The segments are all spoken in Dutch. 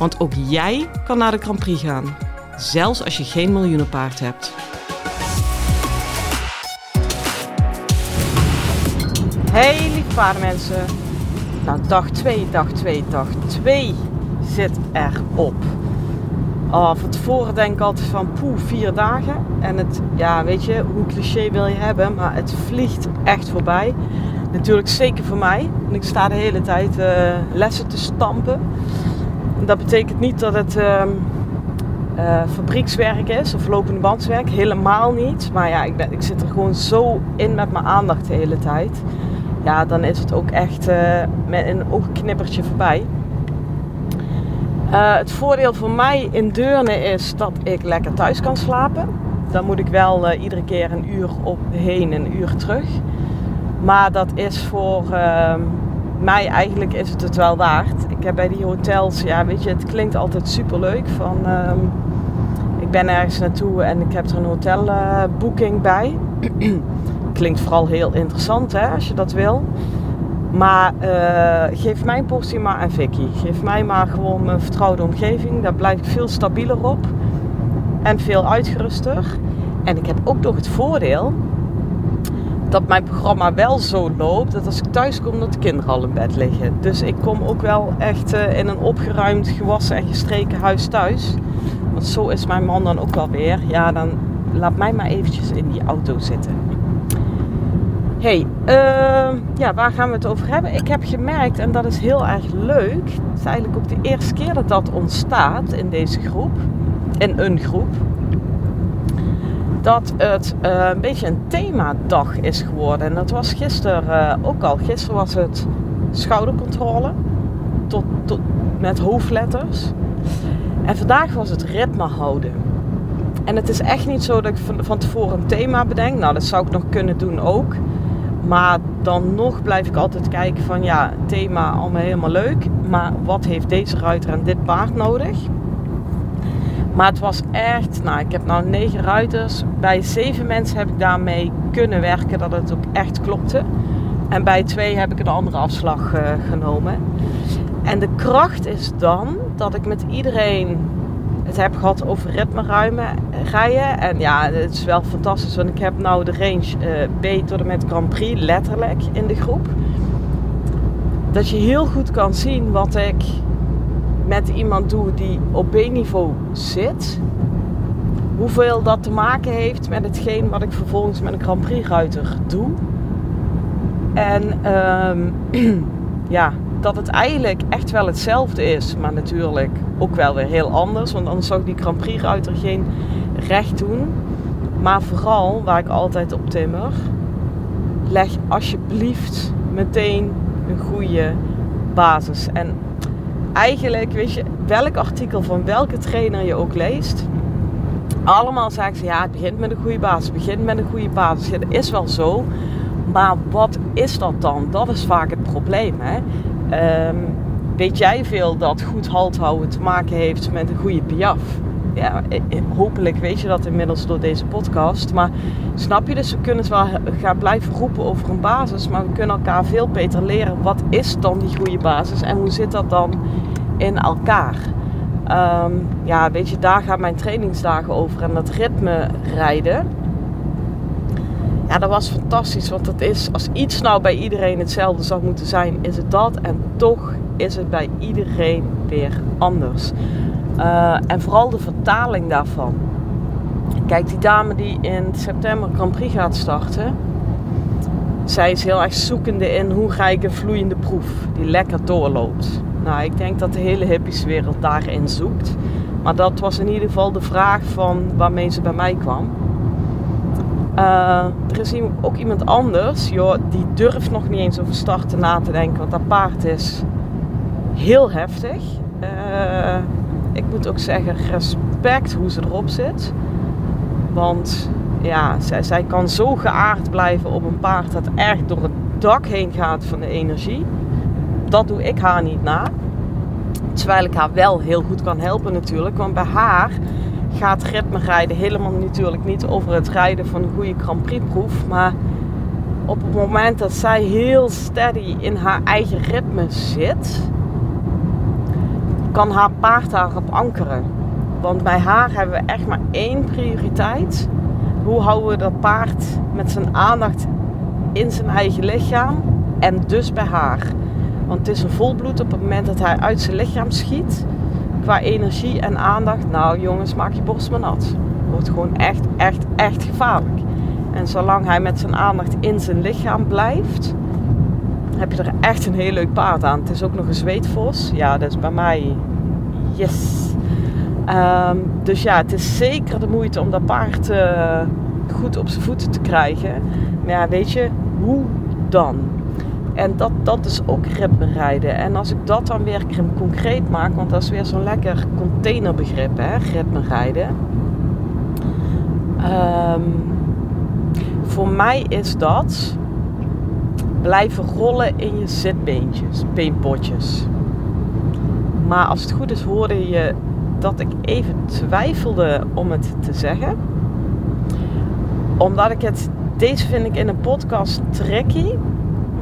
Want ook jij kan naar de Grand Prix gaan, zelfs als je geen miljoenenpaard hebt. Hey lieve paardenmensen. Nou, dag 2, dag 2, dag 2 zit erop. Oh, van tevoren denk ik altijd van poeh, vier dagen. En het, ja, weet je, hoe cliché wil je hebben, maar het vliegt echt voorbij. Natuurlijk zeker voor mij. En ik sta de hele tijd uh, lessen te stampen. Dat betekent niet dat het uh, uh, fabriekswerk is of lopende bandswerk. Helemaal niet. Maar ja, ik, ben, ik zit er gewoon zo in met mijn aandacht de hele tijd. Ja, dan is het ook echt uh, met een oogknippertje voorbij. het voordeel voor mij in Deurne is dat ik lekker thuis kan slapen. Dan moet ik wel iedere keer een uur op heen en een uur terug. Maar dat is voor uh, mij eigenlijk is het het wel waard. Ik heb bij die hotels, ja weet je, het klinkt altijd super leuk. Van, uh, ik ben ergens naartoe en ik heb er een hotelboeking bij. klinkt vooral heel interessant hè, als je dat wil. Maar uh, geef mijn portie maar aan Vicky. Geef mij maar gewoon mijn vertrouwde omgeving. Daar blijf ik veel stabieler op. En veel uitgeruster. En ik heb ook nog het voordeel dat mijn programma wel zo loopt dat als ik thuis kom dat de kinderen al in bed liggen. Dus ik kom ook wel echt uh, in een opgeruimd, gewassen en gestreken huis thuis. Want zo is mijn man dan ook wel weer. Ja, dan laat mij maar eventjes in die auto zitten. hey, uh, ja, waar gaan we het over hebben? Ik heb gemerkt, en dat is heel erg leuk. Het is eigenlijk ook de eerste keer dat dat ontstaat in deze groep. In een groep dat het uh, een beetje een themadag is geworden. En dat was gisteren uh, ook al. Gisteren was het schoudercontrole tot, tot, met hoofdletters. En vandaag was het ritme houden. En het is echt niet zo dat ik van, van tevoren een thema bedenk. Nou, dat zou ik nog kunnen doen ook. Maar dan nog blijf ik altijd kijken van ja, thema allemaal helemaal leuk. Maar wat heeft deze ruiter en dit paard nodig? Maar het was echt, nou ik heb nou negen ruiters. Bij zeven mensen heb ik daarmee kunnen werken dat het ook echt klopte. En bij twee heb ik een andere afslag uh, genomen. En de kracht is dan dat ik met iedereen het heb gehad over ritme ruimen, rijden. En ja, het is wel fantastisch, want ik heb nou de range uh, B tot en met Grand Prix letterlijk in de groep. Dat je heel goed kan zien wat ik met iemand doe die op B-niveau zit, hoeveel dat te maken heeft met hetgeen wat ik vervolgens met een Grand Prix ruiter doe. En um, ja, dat het eigenlijk echt wel hetzelfde is, maar natuurlijk ook wel weer heel anders. Want anders zou ik die Grand Prix ruiter geen recht doen. Maar vooral, waar ik altijd op timmer, leg alsjeblieft meteen een goede basis. En eigenlijk, weet je, welk artikel van welke trainer je ook leest, allemaal zeggen ze ja, het begint met een goede basis, het begint met een goede basis. Dat is wel zo, maar wat is dat dan? Dat is vaak het probleem. Hè? Um, weet jij veel dat goed halt houden te maken heeft met een goede piaf? Ja, hopelijk weet je dat inmiddels door deze podcast. Maar snap je dus, we kunnen het wel gaan blijven roepen over een basis. Maar we kunnen elkaar veel beter leren. Wat is dan die goede basis? En hoe zit dat dan in elkaar? Um, ja, weet je, daar gaan mijn trainingsdagen over. En dat ritme rijden. Ja, dat was fantastisch. Want dat is, als iets nou bij iedereen hetzelfde zou moeten zijn, is het dat. En toch is het bij iedereen weer anders. Uh, en vooral de vertaling daarvan. Kijk, die dame die in september Grand Prix gaat starten. Zij is heel erg zoekende in hoe ga ik een vloeiende proef die lekker doorloopt. Nou, ik denk dat de hele hippieswereld daarin zoekt. Maar dat was in ieder geval de vraag van waarmee ze bij mij kwam. Uh, er is ook iemand anders, joh, die durft nog niet eens over starten na te denken. Want dat paard is heel heftig. Uh, ik moet ook zeggen, respect hoe ze erop zit. Want ja, zij, zij kan zo geaard blijven op een paard dat echt door het dak heen gaat van de energie. Dat doe ik haar niet na. Terwijl ik haar wel heel goed kan helpen natuurlijk. Want bij haar gaat ritme rijden helemaal natuurlijk niet over het rijden van een goede Grand Prix proef. Maar op het moment dat zij heel steady in haar eigen ritme zit, kan haar paard daarop ankeren. Want bij haar hebben we echt maar één prioriteit. Hoe houden we dat paard met zijn aandacht in zijn eigen lichaam en dus bij haar? Want het is een volbloed op het moment dat hij uit zijn lichaam schiet. Qua energie en aandacht. Nou jongens, maak je borst maar nat. Wordt gewoon echt, echt, echt gevaarlijk. En zolang hij met zijn aandacht in zijn lichaam blijft, heb je er echt een heel leuk paard aan. Het is ook nog een zweetvos. Ja, dat is bij mij yes. Ehm, dus ja, het is zeker de moeite om dat paard uh, goed op zijn voeten te krijgen. Maar ja, weet je, hoe dan? En dat, dat is ook ritme rijden. En als ik dat dan weer concreet maak, want dat is weer zo'n lekker containerbegrip, hè, ritme rijden. Um, voor mij is dat blijven rollen in je zitbeentjes, beenpotjes. Maar als het goed is, hoorde je dat ik even twijfelde om het te zeggen. Omdat ik het, deze vind ik in een podcast tricky.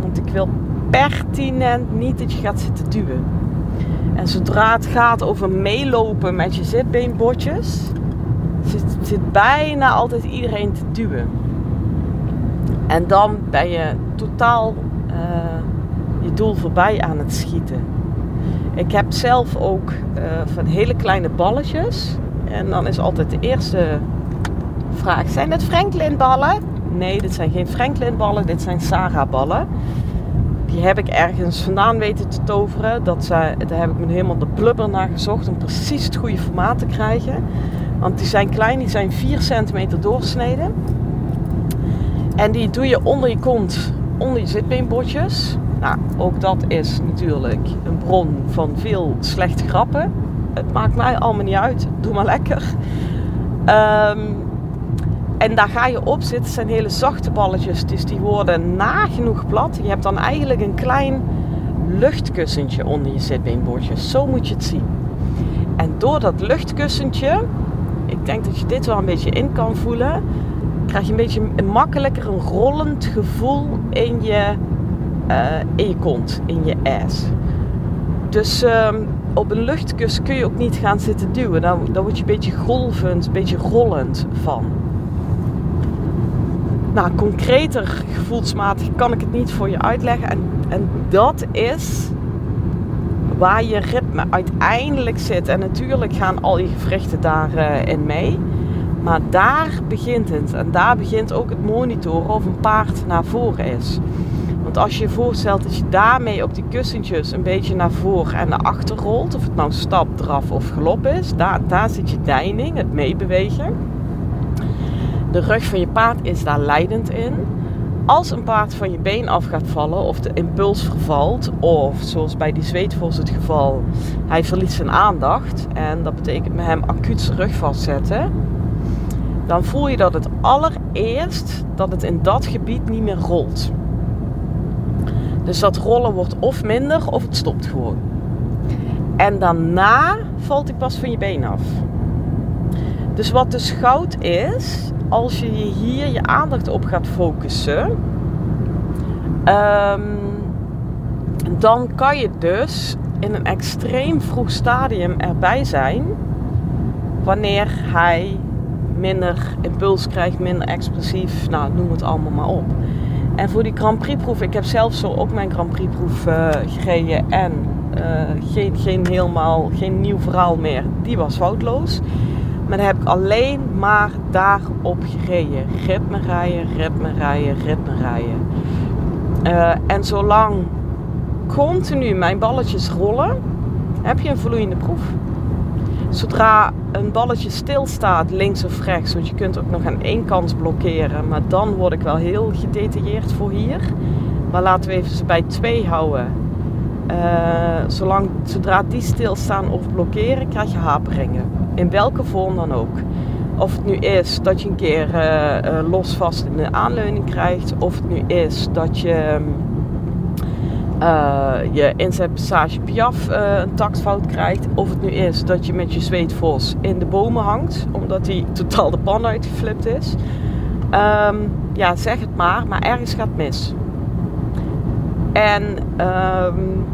Want ik wil pertinent niet dat je gaat zitten duwen. En zodra het gaat over meelopen met je zitbeenbotjes, zit, zit bijna altijd iedereen te duwen. En dan ben je totaal uh, je doel voorbij aan het schieten. Ik heb zelf ook uh, van hele kleine balletjes. En dan is altijd de eerste vraag: zijn het Franklin ballen? Nee, dit zijn geen Franklin ballen, dit zijn Sarah ballen. Die heb ik ergens vandaan weten te toveren. Dat ze, daar heb ik me helemaal de blubber naar gezocht om precies het goede formaat te krijgen. Want die zijn klein, die zijn 4 centimeter doorsneden. En die doe je onder je kont, onder je zitbeenbotjes. Nou, ook dat is natuurlijk een bron van veel slechte grappen. Het maakt mij allemaal niet uit. Doe maar lekker. Ehm, en daar ga je op zitten. Het zijn hele zachte balletjes. Dus die worden nagenoeg plat. Je hebt dan eigenlijk een klein luchtkussentje onder je zitbeenbotjes. Zo moet je het zien. En door dat luchtkussentje, ik denk dat je dit wel een beetje in kan voelen krijg je een beetje een makkelijker een rollend gevoel in je, uh, in je kont, in je ass. Dus uh, op een luchtkus kun je ook niet gaan zitten duwen. Dan, dan word je een beetje golvend, een beetje rollend van. Nou, concreter gevoelsmatig kan ik het niet voor je uitleggen. En, en dat is waar je ritme uiteindelijk zit. En natuurlijk gaan al je gewrichten daarin uh, mee. Maar daar begint het. En daar begint ook het monitoren of een paard naar voren is. Want als je je voorstelt dat je daarmee op die kussentjes een beetje naar voren en naar achter rolt, of het nou stap, draf of galop is, daar, daar zit je deining, het meebewegen. De rug van je paard is daar leidend in. Als een paard van je been af gaat vallen of de impuls vervalt, of zoals bij die zweetvos het geval, hij verliest zijn aandacht en dat betekent met hem acuut zijn rug vastzetten, dan voel je dat het allereerst dat het in dat gebied niet meer rolt. Dus dat rollen wordt of minder of het stopt gewoon. En daarna valt hij pas van je been af. Dus wat dus goud is, als je hier je aandacht op gaat focussen, um, dan kan je dus in een extreem vroeg stadium erbij zijn wanneer hij minder impuls krijgt, minder explosief. Nou, noem het allemaal maar op. En voor die Grand Prix proef, ik heb zelf zo ook mijn Grand Prix proef uh, gereden en uh, geen, geen helemaal, geen nieuw verhaal meer. Die was foutloos. Maar dan heb ik alleen maar daarop gereden. Ritme rijden, ritme rijden, ritme rijden. Uh, en zolang continu mijn balletjes rollen, heb je een vloeiende proef. Zodra een balletje stilstaat, links of rechts, want je kunt ook nog aan één kant blokkeren, maar dan word ik wel heel gedetailleerd voor hier. Maar laten we even ze bij twee houden. zolang, zodra die stilstaan of blokkeren, krijg je haperingen. In welke vorm dan ook. Of het nu is dat je een keer uh, uh, los vast in de aanleuning krijgt. Of het nu is dat je uh, je inzetpassage Piaf een taktfout krijgt. Of het nu is dat je met je zweetvos in de bomen hangt. Omdat die totaal de pan uitgeflipt is. Um, ja, zeg het maar. Maar ergens gaat mis. En um,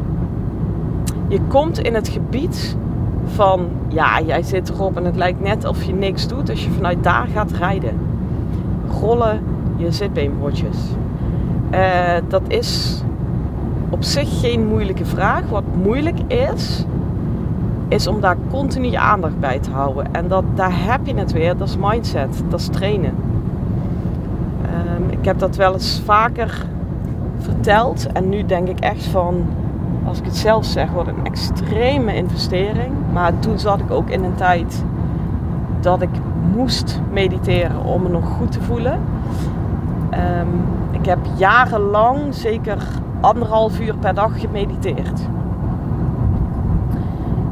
je komt in het gebied van ja, jij zit erop en het lijkt net of je niks doet als je vanuit daar gaat rijden. Rollen je zitbeenbordjes. Uh, dat is op zich geen moeilijke vraag. Wat moeilijk is, is om daar continu aandacht bij te houden. En dat, daar heb je het weer, dat is mindset, dat is trainen. Um, ik heb dat wel eens vaker verteld en nu denk ik echt van als ik het zelf zeg, wat een extreme investering. Maar toen zat ik ook in een tijd dat ik moest mediteren om me nog goed te voelen. Um, ik heb jarenlang zeker anderhalf uur per dag gemediteerd.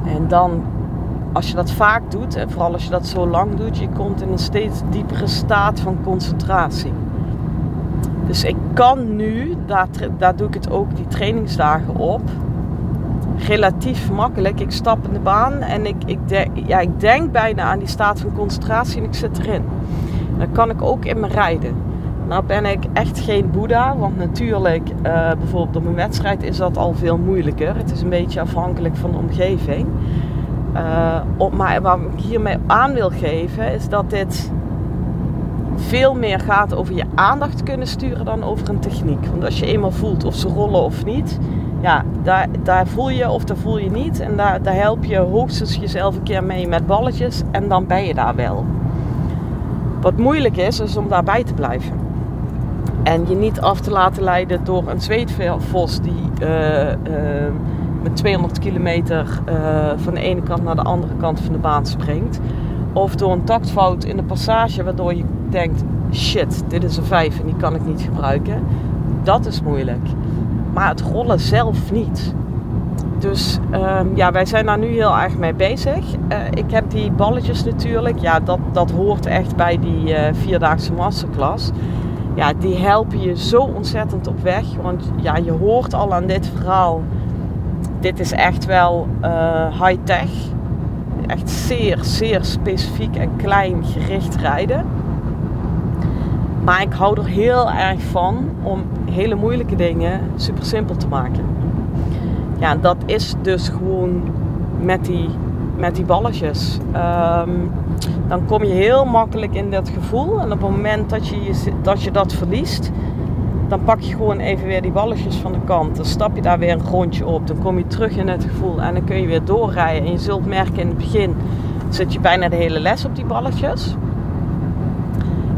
En dan, als je dat vaak doet, en vooral als je dat zo lang doet, je komt in een steeds diepere staat van concentratie. Dus ik kan nu, daar, doe ik het ook die trainingsdagen op, relatief makkelijk. Ik stap in de baan en ik, ik, de, ja, ik denk bijna aan die staat van concentratie en ik zit erin. Dan kan ik ook in me rijden. Nou ben ik echt geen boeddha, want natuurlijk, uh, bijvoorbeeld op een wedstrijd is dat al veel moeilijker. Het is een beetje afhankelijk van de omgeving. Uh, op, maar wat ik hiermee aan wil geven is dat dit veel meer gaat over je aandacht kunnen sturen dan over een techniek. Want als je eenmaal voelt of ze rollen of niet, ja, daar, daar voel je of daar voel je niet. En daar, daar help je hoogstens jezelf een keer mee met balletjes en dan ben je daar wel. Wat moeilijk is, is om daarbij te blijven. En je niet af te laten leiden door een zweetvos die uh, uh, met 200 kilometer uh, van de ene kant naar de andere kant van de baan springt. Of door een taktfout in de passage waardoor je denkt, shit, dit is een 5 en die kan ik niet gebruiken. Dat is moeilijk. Maar het rollen zelf niet. Dus um, ja, wij zijn daar nu heel erg mee bezig. Uh, ik heb die balletjes natuurlijk. Ja, dat, dat hoort echt bij die vierdaagse masterclass. Ja, die helpen je zo ontzettend op weg. Want ja, je hoort al aan dit verhaal. Dit is echt wel uh, high-tech. Echt zeer, zeer specifiek en klein gericht rijden. Maar ik hou er heel erg van om hele moeilijke dingen super simpel te maken. Ja, dat is dus gewoon met die, met die balletjes. Um, dan kom je heel makkelijk in dat gevoel. En op het moment dat je, dat je dat verliest, dan pak je gewoon even weer die balletjes van de kant. Dan stap je daar weer een rondje op. Dan kom je terug in het gevoel en dan kun je weer doorrijden. En je zult merken in het begin zit je bijna de hele les op die balletjes.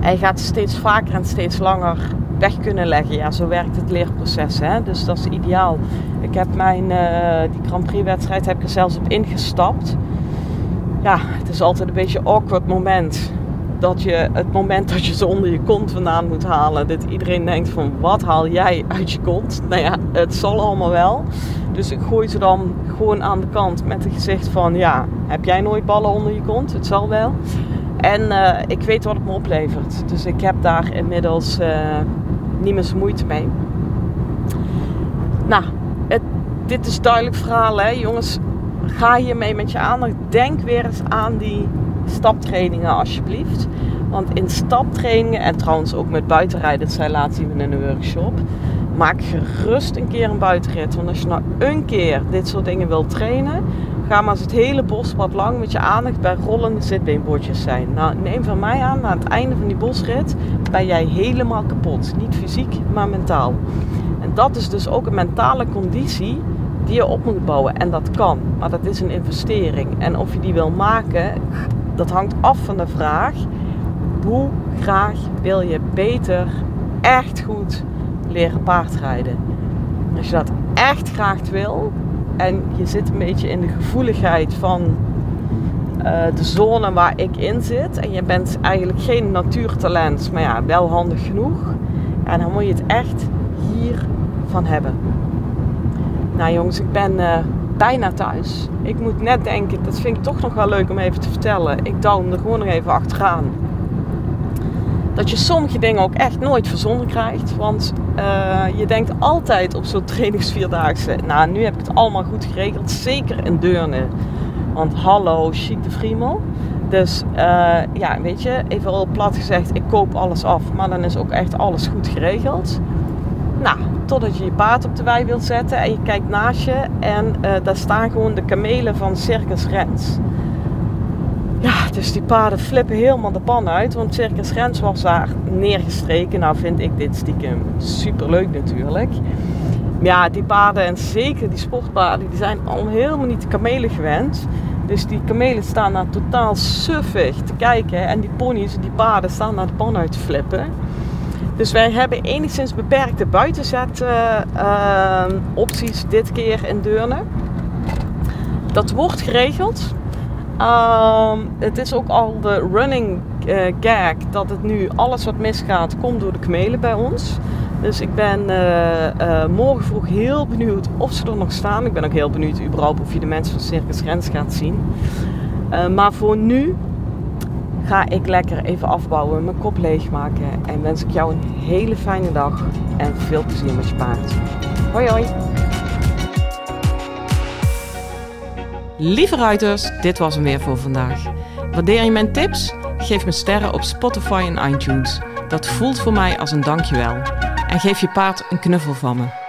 En je gaat steeds vaker en steeds langer weg kunnen leggen. Ja, zo werkt het leerproces. Hè? Dus dat is ideaal. Ik heb mijn, uh, die Grand Prix wedstrijd heb ik er zelfs op ingestapt. Ja, het is altijd een beetje een awkward moment. Dat je het moment dat je ze onder je kont vandaan moet halen. Dat iedereen denkt van wat haal jij uit je kont? Nou ja, het zal allemaal wel. Dus ik gooi ze dan gewoon aan de kant met het gezicht van ja, heb jij nooit ballen onder je kont? Het zal wel. En uh, ik weet wat het me oplevert. Dus ik heb daar inmiddels uh, niet meer moeite mee. Nou, dit is duidelijk verhaal hè jongens. Ga hiermee met je aandacht. Denk weer eens aan die staptrainingen alsjeblieft. Want in staptrainingen en trouwens ook met buitenrijden, dat zei laatst iemand in een workshop. Maak gerust een keer een buitenrit. Want als je nou een keer dit soort dingen wilt trainen, Ga maar eens het hele bospad lang met je aandacht bij rollende zitbeenbordjes zijn. Nou, neem van mij aan, aan het einde van die bosrit ben jij helemaal kapot. Niet fysiek, maar mentaal. En dat is dus ook een mentale conditie die je op moet bouwen. En dat kan, maar dat is een investering. En of je die wil maken, dat hangt af van de vraag: hoe graag wil je beter, echt goed leren paardrijden? Als je dat echt graag wil, en je zit een beetje in de gevoeligheid van uh, de zone waar ik in zit. En je bent eigenlijk geen natuurtalent, maar ja, wel handig genoeg. En dan moet je het echt hiervan hebben. Nou jongens, ik ben uh, bijna thuis. Ik moet net denken, dat vind ik toch nog wel leuk om even te vertellen. Ik douw hem er gewoon nog even achteraan. Dat je sommige dingen ook echt nooit verzonnen krijgt. Want uh, je denkt altijd op zo'n trainingsvierdaagse. Nou, nu heb ik het allemaal goed geregeld. Zeker in Deurne. Want hallo, chic de friemel. Dus uh, ja, weet je, even al plat gezegd, ik koop alles af. Maar dan is ook echt alles goed geregeld. Nou, totdat je je paard op de wei wilt zetten en je kijkt naast je en uh, daar staan gewoon de kamelen van Circus Rens. Ja, dus die paarden flippen helemaal de pan uit, want Circus Rens was daar neergestreken. Nou vind ik dit stiekem super leuk natuurlijk. Ja, die paarden en zeker die sportpaarden, die zijn al helemaal niet de kamelen gewend. Dus die kamelen staan daar totaal suffig te kijken en die ponies, die paarden staan naar de pan uit te flippen. Dus wij hebben enigszins beperkte buitenzet uh, opties dit keer in Deurne. Dat wordt geregeld. Uh, het is ook al de running uh, gag dat het nu alles wat misgaat komt door de kamelen bij ons. Dus ik ben uh, morgen vroeg heel benieuwd of ze er nog staan. Ik ben ook heel benieuwd überhaupt of je de mensen van Circus Rens gaat zien. maar voor nu ga ik lekker even afbouwen, mijn kop leegmaken. En wens ik jou een hele fijne dag en veel plezier met je paard. Hoi hoi! Lieve ruiters, dit was hem weer voor vandaag. Waardeer je mijn tips? Geef me sterren op Spotify en iTunes. Dat voelt voor mij als een dankjewel. En geef je paard een knuffel van me.